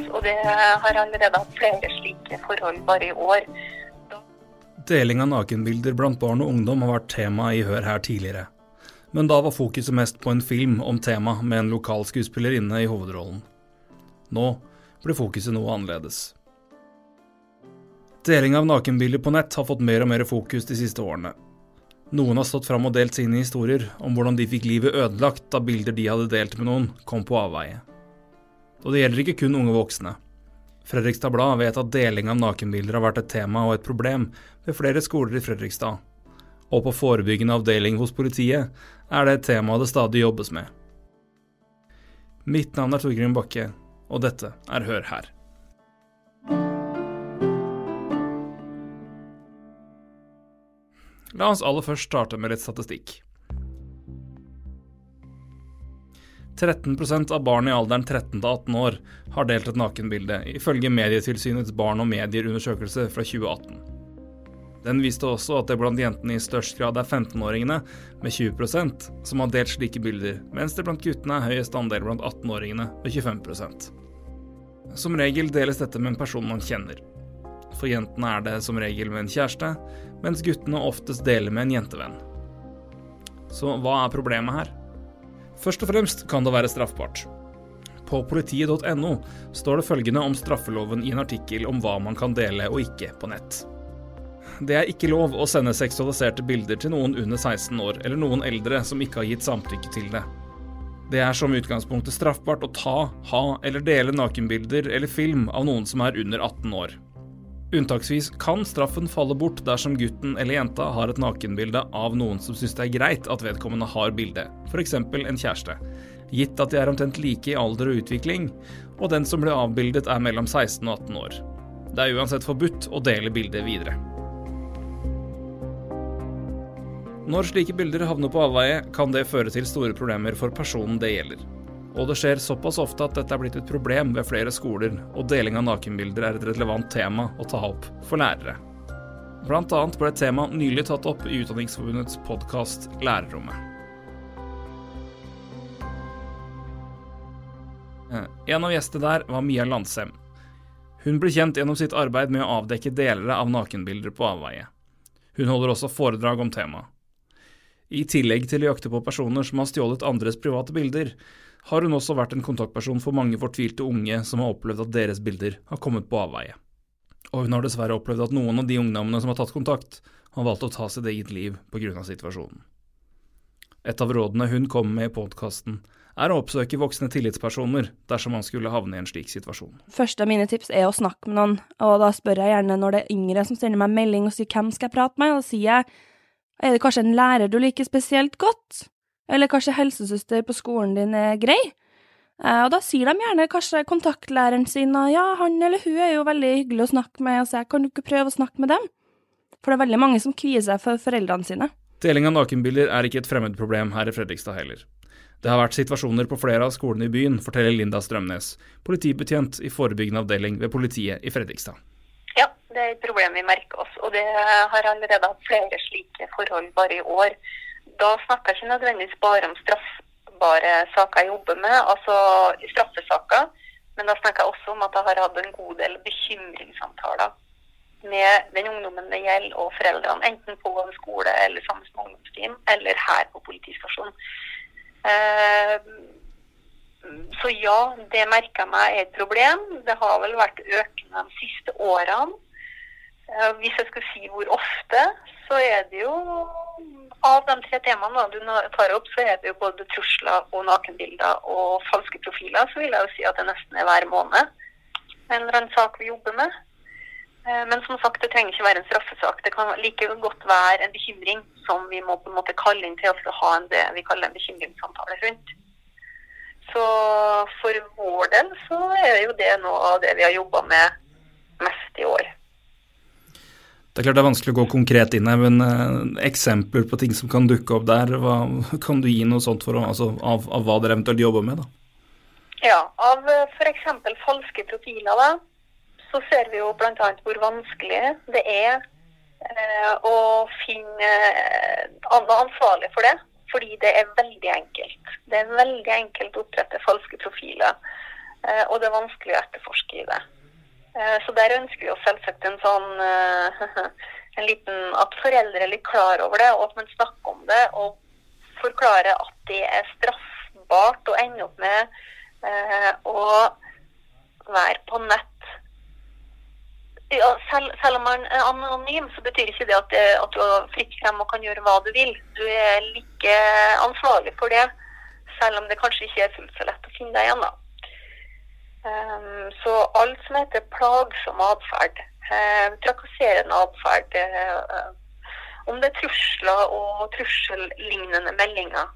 oss. Og det har allerede hatt flere slike forhold bare i år. Deling av nakenbilder blant barn og ungdom har vært tema i Hør her tidligere. Men da var fokuset mest på en film om temaet med en lokal skuespillerinne i hovedrollen. Nå blir fokuset noe annerledes. Deling av nakenbilder på nett har fått mer og mer fokus de siste årene. Noen har stått fram og delt sine historier om hvordan de fikk livet ødelagt da bilder de hadde delt med noen, kom på avveie. Og det gjelder ikke kun unge voksne. Fredrikstad Blad vet at deling av nakenbilder har vært et tema og et problem ved flere skoler i Fredrikstad. Og på forebyggende avdeling hos politiet er det et tema det stadig jobbes med. Mitt navn er Torgrim Bakke, og dette er Hør her. La oss aller først starte med litt statistikk. 13 av barn i alderen 13 til 18 år har delt et nakenbilde, ifølge Medietilsynets barn og medier-undersøkelse fra 2018. Den viste også at det blant jentene i størst grad er 15-åringene, med 20% som har delt slike bilder, mens det blant guttene er høyest andel blant 18-åringene, med 25% Som regel deles dette med en person man kjenner. For jentene er det som regel med en kjæreste, mens guttene oftest deler med en jentevenn. Så hva er problemet her? Først og fremst kan det være straffbart. På politiet.no står det følgende om straffeloven i en artikkel om hva man kan dele og ikke på nett. Det er ikke lov å sende seksualiserte bilder til noen under 16 år eller noen eldre som ikke har gitt samtykke til det. Det er som utgangspunktet straffbart å ta, ha eller dele nakenbilder eller film av noen som er under 18 år. Unntaksvis kan straffen falle bort dersom gutten eller jenta har et nakenbilde av noen som syns det er greit at vedkommende har bildet, f.eks. en kjæreste, gitt at de er omtrent like i alder og utvikling, og den som ble avbildet er mellom 16 og 18 år. Det er uansett forbudt å dele bildet videre. Når slike bilder havner på avveie, kan det føre til store problemer for personen det gjelder. Og det skjer såpass ofte at dette er blitt et problem ved flere skoler, og deling av nakenbilder er et relevant tema å ta opp for lærere. Blant annet ble temaet nylig tatt opp i Utdanningsforbundets podkast Lærerrommet. Eh, en av gjestene der var Mia Landsem. Hun ble kjent gjennom sitt arbeid med å avdekke deler av nakenbilder på avveie. Hun holder også foredrag om temaet. I tillegg til å jakte på personer som har stjålet andres private bilder, har hun også vært en kontaktperson for mange fortvilte unge som har opplevd at deres bilder har kommet på avveie. Og hun har dessverre opplevd at noen av de ungdommene som har tatt kontakt, har valgt å ta sitt eget liv pga. situasjonen. Et av rådene hun kommer med i podkasten, er å oppsøke voksne tillitspersoner dersom man skulle havne i en slik situasjon. Første av mine tips er å snakke med noen, og da spør jeg gjerne når det er yngre som sender meg melding og sier hvem skal jeg prate med, og da sier jeg er det kanskje en lærer du liker spesielt godt? Eller kanskje helsesøster på skolen din er grei? Eh, og da sier de gjerne kanskje kontaktlæreren sin og ja, han eller hun er jo veldig hyggelig å snakke med, og så jeg kan du ikke prøve å snakke med dem? For det er veldig mange som kvier seg for foreldrene sine. Deling av nakenbilder er ikke et fremmedproblem her i Fredrikstad heller. Det har vært situasjoner på flere av skolene i byen, forteller Linda Strømnes, politibetjent i forebyggende avdeling ved politiet i Fredrikstad. Ja, det er et problem vi merker oss, og det har allerede hatt flere slike forhold bare i år da snakker jeg ikke nødvendigvis bare om straffbare saker jeg jobber med, altså straffesaker. Men da snakker jeg også om at jeg har hatt en god del bekymringssamtaler med den ungdommen det gjelder og foreldrene. Enten på en skole eller sammen med ungdomsteam, eller her på politistasjonen. Eh, så ja, det merker jeg meg er et problem. Det har vel vært økende de siste årene. Eh, hvis jeg skulle si hvor ofte, så er det jo av de tre temaene du tar opp, så er det jo både trusler og nakenbilder og falske profiler. Så vil jeg jo si at det nesten er hver måned en eller annen sak vi jobber med. Eh, men som sagt, det trenger ikke være en straffesak. Det kan like godt være en bekymring som vi må på en måte kalle inn til å ha en, det vi kaller en bekymringssamtale rundt. Så for vår del så er jo det noe av det vi har jobba med mest i år. Det er klart det er vanskelig å gå konkret inn her, men eh, eksempler på ting som kan dukke opp der, hva, kan du gi noe sånt for altså, av, av, hva dere eventuelt jobber med? da? Ja, av eh, f.eks. falske profiler, da, så ser vi jo bl.a. hvor vanskelig det er eh, å finne andre ansvarlig for det. Fordi det er veldig enkelt. Det er veldig enkelt å opprette falske profiler. eh, og det er vanskelig å etterforske i det. Eh, så der ønsker vi oss selvsagt en sånn en liten At foreldre er litt klar over det, og at man snakker om det. Og forklarer at det er straffbart å ende opp med å være på nett ja, selv, selv, om man er anonym, så betyr ikke det at, det at, du er fritt frem og kan gjøre hva du vil. Du er like ansvarlig for det, selv om det kanskje ikke er fullt så lett å finne deg igjen. da. Um, så alt som heter plagsom atferd, uh, trakasserende atferd, uh, om det er trusler og trussellignende meldinger,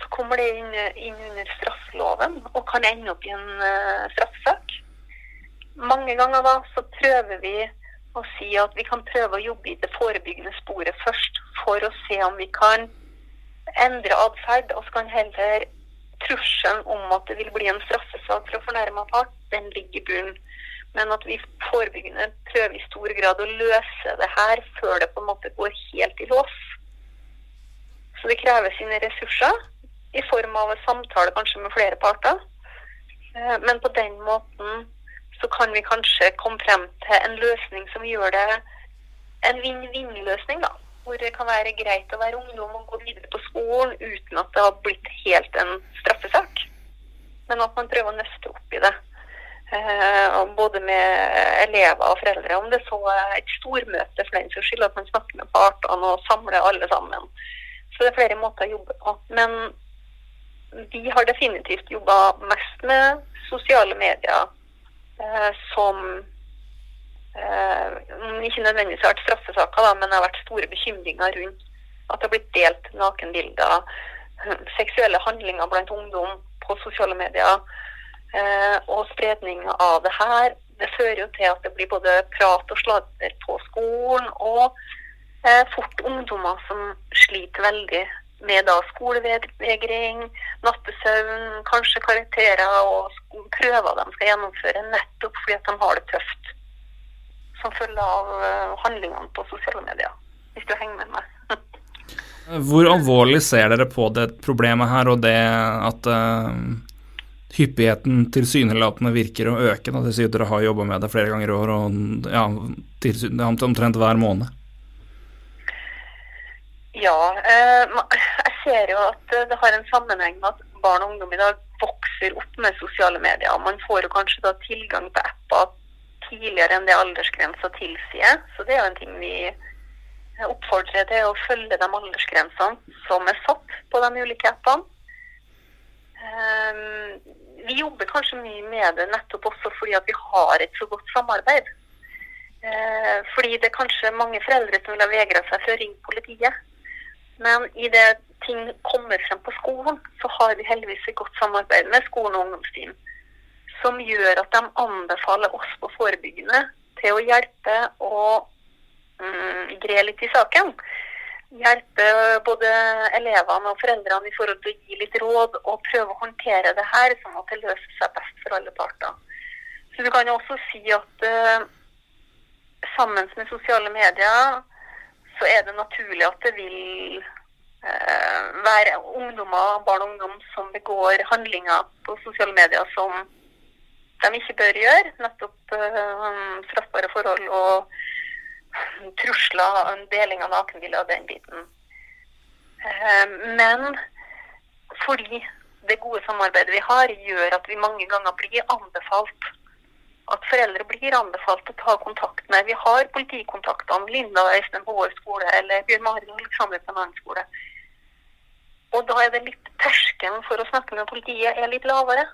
så kommer det inn, inn under straffeloven og kan ende opp i en uh, straffesak mange ganger da, så prøver vi å si at vi kan prøve å jobbe i det forebyggende sporet først, for å se om vi kan endre atferd. Og så kan heller trusselen om at det vil bli en straffesak for fornærma part, den ligger i bunnen. Men at vi forebyggende prøver i stor grad å løse det her før det på en måte går helt i lås. Så det krever sine ressurser i form av en samtale kanskje med flere parter. Eh, men på den måten så kan vi kanskje komme frem til en løsning som gjør det en vinn-vinn-løsning. da, Hvor det kan være greit å være ungdom og gå videre på skolen uten at det har blitt helt en straffesak. Men at man prøver å nøste opp i det. Eh, både med elever og foreldre. Om det så er et stormøte for den saks skyld, at man snakker med partene og samler alle sammen. Så det er flere måter å jobbe på. Men vi har definitivt jobba mest med sosiale medier Eh, som ikke nødvendigvis har vært straffesaker, da, men det har vært store bekymringer rundt at det har blitt delt nakenbilder, seksuelle handlinger blant ungdom på sosiale medier. Eh, og spredning av det her det fører jo til at det blir både prat og sladder på skolen, og eh, fort ungdommer som sliter veldig med da skolevegring, nattesøvn, kanskje karakterer og prøver de skal gjennomføre nettopp fordi at de har det tøft. Som følge av eh, handlingene på sosiale medier, hvis du henger med meg. Hvor alvorlig ser dere på det problemet her, og det at uh, hyppigheten tilsynelatende virker å øke? Da. Det sier at dere har jobba med det flere ganger i år, og ja, omtrent hver måned. Ja, uh, jeg ser jo at det har en sammenheng med at barn og ungdom i dag vokser opp med sosiale medier. Man får jo kanskje da tilgang til apper tidligere enn det aldersgrensa tilsier. Så det er jo en ting vi oppfordrer til å følge de aldersgrensene som er satt på de ulike appene. Eh, vi jobber kanskje mye med det nettopp også fordi vi har et så godt samarbeid. Fordi det er kanskje mange foreldre som vil ha vegra seg for å ringe politiet. Men i det ting kommer frem på skolen, så har vi heldigvis et godt samarbeid med skolen og ungdomsteam. Som gjør at de anbefaler oss på forebyggende til å hjelpe og mm, gre litt i saken. Hjelpe både elevene og foreldrene i forhold til å gi litt råd og prøve å håndtere det her, sånn at det løser seg best for alle parter. Så du kan jo også si at uh, sammen med sosiale medier så er det naturlig at det vil uh, være ungdommer, barn og ungdom som begår handlinger på sosiale medier som de ikke bør gjøre. Nettopp uh, straffbare forhold og trusler, deling av nakenbilder og den biten. Uh, men fordi det gode samarbeidet vi har, gjør at vi mange ganger blir anbefalt at foreldre blir anbefalt å ta kontakt med. Vi har politikontaktene Linda og Øystein på vår skole, eller Bjørn Marin Alexander på en annen skole. Og da er det litt terskelen for å snakke med politiet er litt lavere.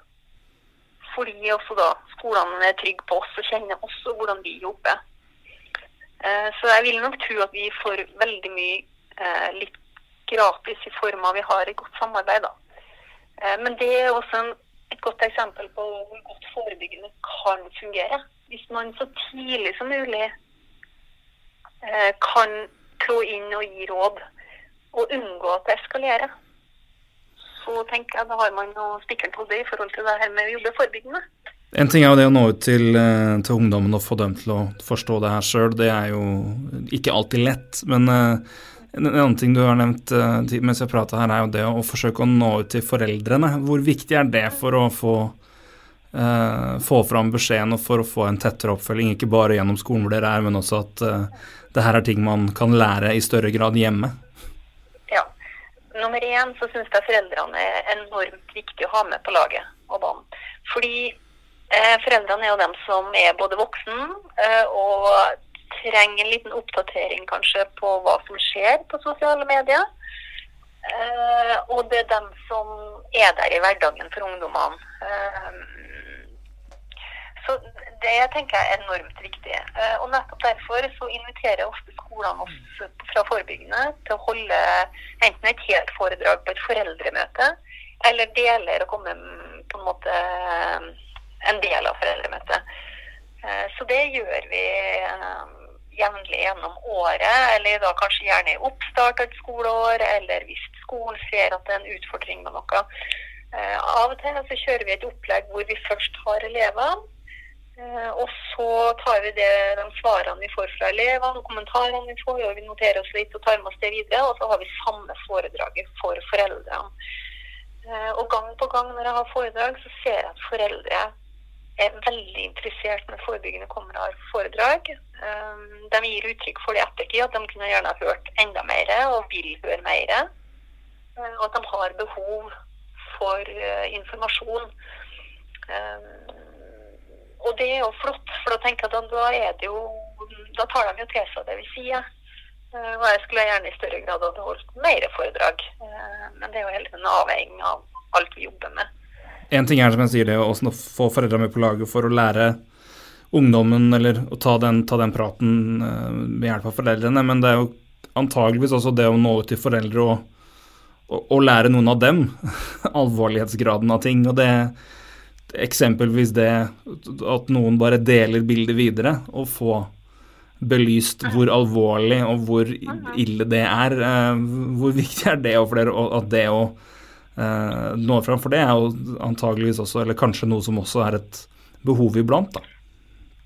Fordi også da skolene er trygge på oss og kjenner oss og hvordan vi jobber. Eh, så jeg vil nok tro at vi får veldig mye eh, litt gratis i form av vi har et godt samarbeid. da. Eh, men det er også en et godt eksempel på hvor godt forebyggende kan fungere. Hvis man så tidlig som mulig kan trå inn og gi råd, og unngå at det eskalerer, så tenker jeg da har man noe på det i forhold til det her med å jobbe forebyggende. En ting er jo det å nå ut til, eh, til ungdommen og få dem til å forstå det her sjøl. Det er jo ikke alltid lett. Men uh, en annen ting du har nevnt uh, mens jeg prata her, er jo det å forsøke å nå ut til foreldrene. Hvor viktig er det for å få uh, få fram beskjeden og for å få en tettere oppfølging, ikke bare gjennom skolen hvor dere er, men også at uh, det her er ting man kan lære i større grad hjemme? Nummer én så syns jeg foreldrene er enormt viktig å ha med på laget og banen. Fordi eh, foreldrene er jo dem som er både voksen eh, og trenger en liten oppdatering kanskje på hva som skjer på sosiale medier. Eh, og det er dem som er der i hverdagen for ungdommene. Eh, så det tenker jeg er enormt viktig. Eh, og nettopp derfor så inviterer ofte skolene oss fra forebyggende til å holde enten et helt foredrag på et foreldremøte, eller deler og komme på en måte en del av foreldremøtet. Eh, så det gjør vi eh, jevnlig gjennom året, eller da kanskje gjerne i oppstart av et skoleår, eller hvis skolen ser at det er en utfordring med noe. Eh, av og til så kjører vi et opplegg hvor vi først har elevene. Eh, og så tar vi det, de svarene vi får fra elevene og kommentarene vi får, og vi noterer oss litt og tar med oss det videre. Og så har vi samme foredraget for foreldrene. Eh, og gang på gang når jeg har foredrag, så ser jeg at foreldre er veldig interessert når forebyggende kommer og har foredrag. Um, de gir uttrykk for det i ettertid, at de kunne gjerne ha hørt enda mer og vil høre mer. Og at de har behov for informasjon. Og det er jo flott, for da tenker jeg at da er det jo Da tar de jo til seg det vi sier. Uh, og jeg skulle gjerne i større grad ha holdt mer foredrag. Men det er jo hele en avhengig av alt vi jobber med. En ting er som jeg sier det å få foreldra med på laget for å lære ungdommen, eller å ta den, ta den praten uh, med hjelp av foreldrene, men det er jo antageligvis også det å nå ut til foreldre og, og, og lære noen av dem alvorlighetsgraden av ting. og det Eksempelvis det at noen bare deler bildet videre og få belyst hvor alvorlig og hvor ille det er. Uh, hvor viktig er det for dere at det å nå når fram. For det er jo antageligvis også, eller kanskje noe som også er et behov iblant, da.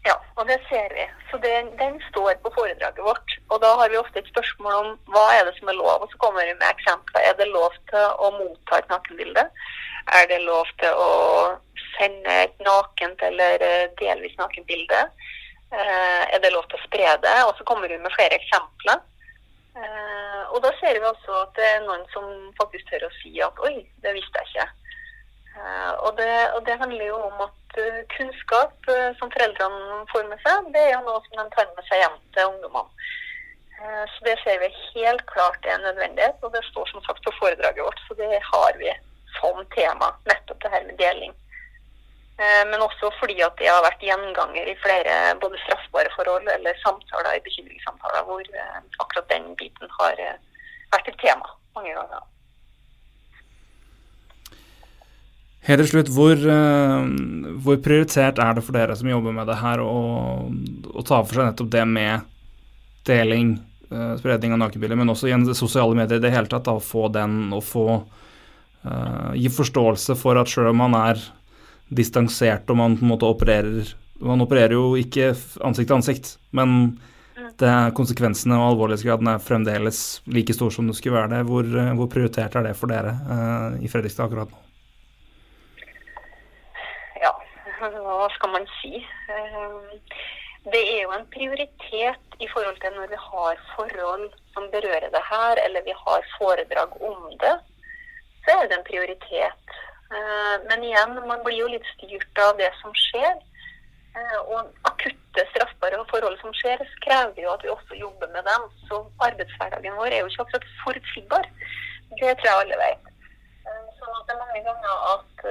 Ja, og det ser vi. Så den, den står på foredraget vårt. Og da har vi ofte et spørsmål om hva er det som er lov, og så kommer vi med eksempler. Er det lov til å motta et nakenbilde? Er det lov til å sende et nakent eller eh, delvis nakenbilde? bilde. er det lov til å spre det? Og så kommer hun med flere eksempler. Eh, og da ser vi også at det er noen som faktisk tør å si at oi, det visste jeg ikke. Eh, og, det, og, det, handler jo om at kunnskap som foreldrene får med seg, det er jo noe som de tar med seg hjem til ungdommene. Så det ser vi helt klart er en nødvendighet, og det står som sagt på foredraget vårt. Så det har vi som tema, nettopp det her med deling. Eh, men også fordi at det har vært gjenganger i flere både straffbare forhold eller samtaler i bekymringssamtaler hvor eh, akkurat den biten har eh, vært et tema mange ganger. Helt til slutt, hvor, hvor, prioritert er det for dere som jobber med det her, å, å ta for seg nettopp det med deling, spredning av nakenbilder, men også gjennom sosiale medier i det hele tatt, da, å få den og få uh, gi forståelse for at sjøl om man er distansert, og man på en måte opererer Man opererer jo ikke ansikt til ansikt, men det, konsekvensene og alvorlighetsgraden er fremdeles like stor som det skulle være det. Hvor, hvor prioritert er det for dere uh, i Fredrikstad akkurat nå? Ja, hva skal man si? Uh, det er jo en prioritet i forhold til når vi har forhold som berører det her, eller vi har foredrag om det, så er det en prioritet. Eh, men igjen, man blir jo litt styrt av det som skjer. Eh, og akutte straffbare forhold som skjer, krever jo at vi også jobber med dem. Så arbeidshverdagen vår er jo ikke akkurat forutsigbar. Det tror jeg alle vet. Eh, sånn at det er mange ganger at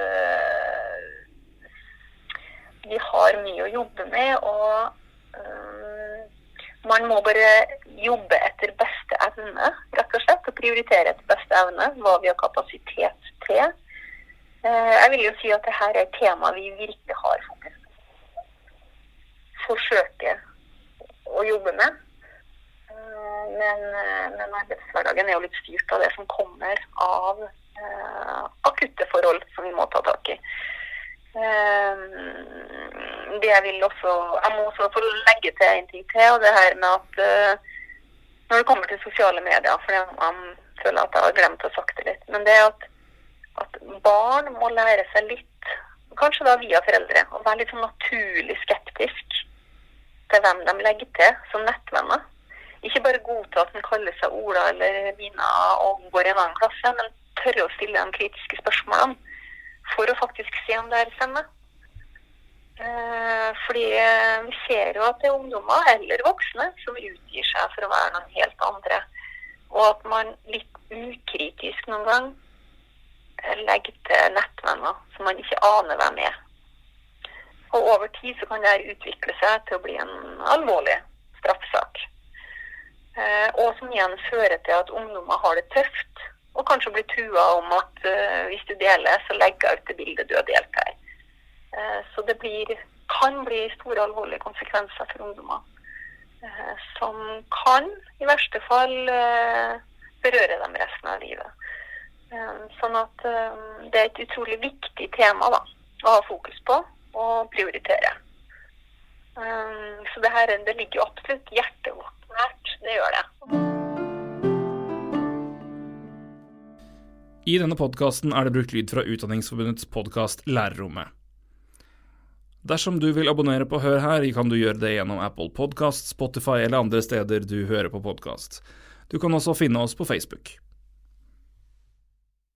vi har mye å jobbe med. og man må bare jobbe etter beste evne, rett og slett. Og prioritere etter beste evne hva vi har kapasitet til. Eh, jeg vil jo si at dette er et tema vi virkelig har fokus på. Forsøker å jobbe med. Eh, men, eh, men arbeidshverdagen er jo litt styrt av det som kommer av uh, akutte forhold som vi må ta tak i. Uh, det Jeg vil også, jeg må også få legge til en ting til. og det her med at uh, Når det kommer til sosiale medier, for jeg, jeg føler at jeg har glemt å sagt det litt, men det er at at barn må lære seg litt kanskje da via foreldre, og være litt sånn naturlig skeptisk til hvem de legger til som nettvenner. Ikke bare godta at den kaller seg Ola eller Mina og går i en annen klasse, men tørre å stille de kritiske spørsmålene for å faktisk se om det er stemmer. Eh, fordi vi ser jo at det er ungdommer eller voksne som utgir seg for å være noen helt andre. Og at man litt ukritisk noen gang legger til nettvenner som man ikke aner hvem er. Og over tid så kan det utvikle seg til å bli en alvorlig straffesak. Og som igjen fører til at ungdommer har det tøft, og kanskje blir trua om at hvis du deler, så legger jeg ut det bildet du har delt her. Eh, så det blir, kan bli store alvorlige konsekvenser for ungdommer. Eh, som kan i verste fall eh, berøre dem resten av livet. Sånn at det er et utrolig viktig tema da, å ha fokus på og prioritere. Så det her det ligger jo absolutt hjertet vårt nært. Det gjør det. I denne podkasten er det brukt lyd fra Utdanningsforbundets podkast Lærerrommet. Dersom du vil abonnere på Hør her, kan du gjøre det gjennom Apple Podkast, Spotify eller andre steder du hører på podkast. Du kan også finne oss på Facebook.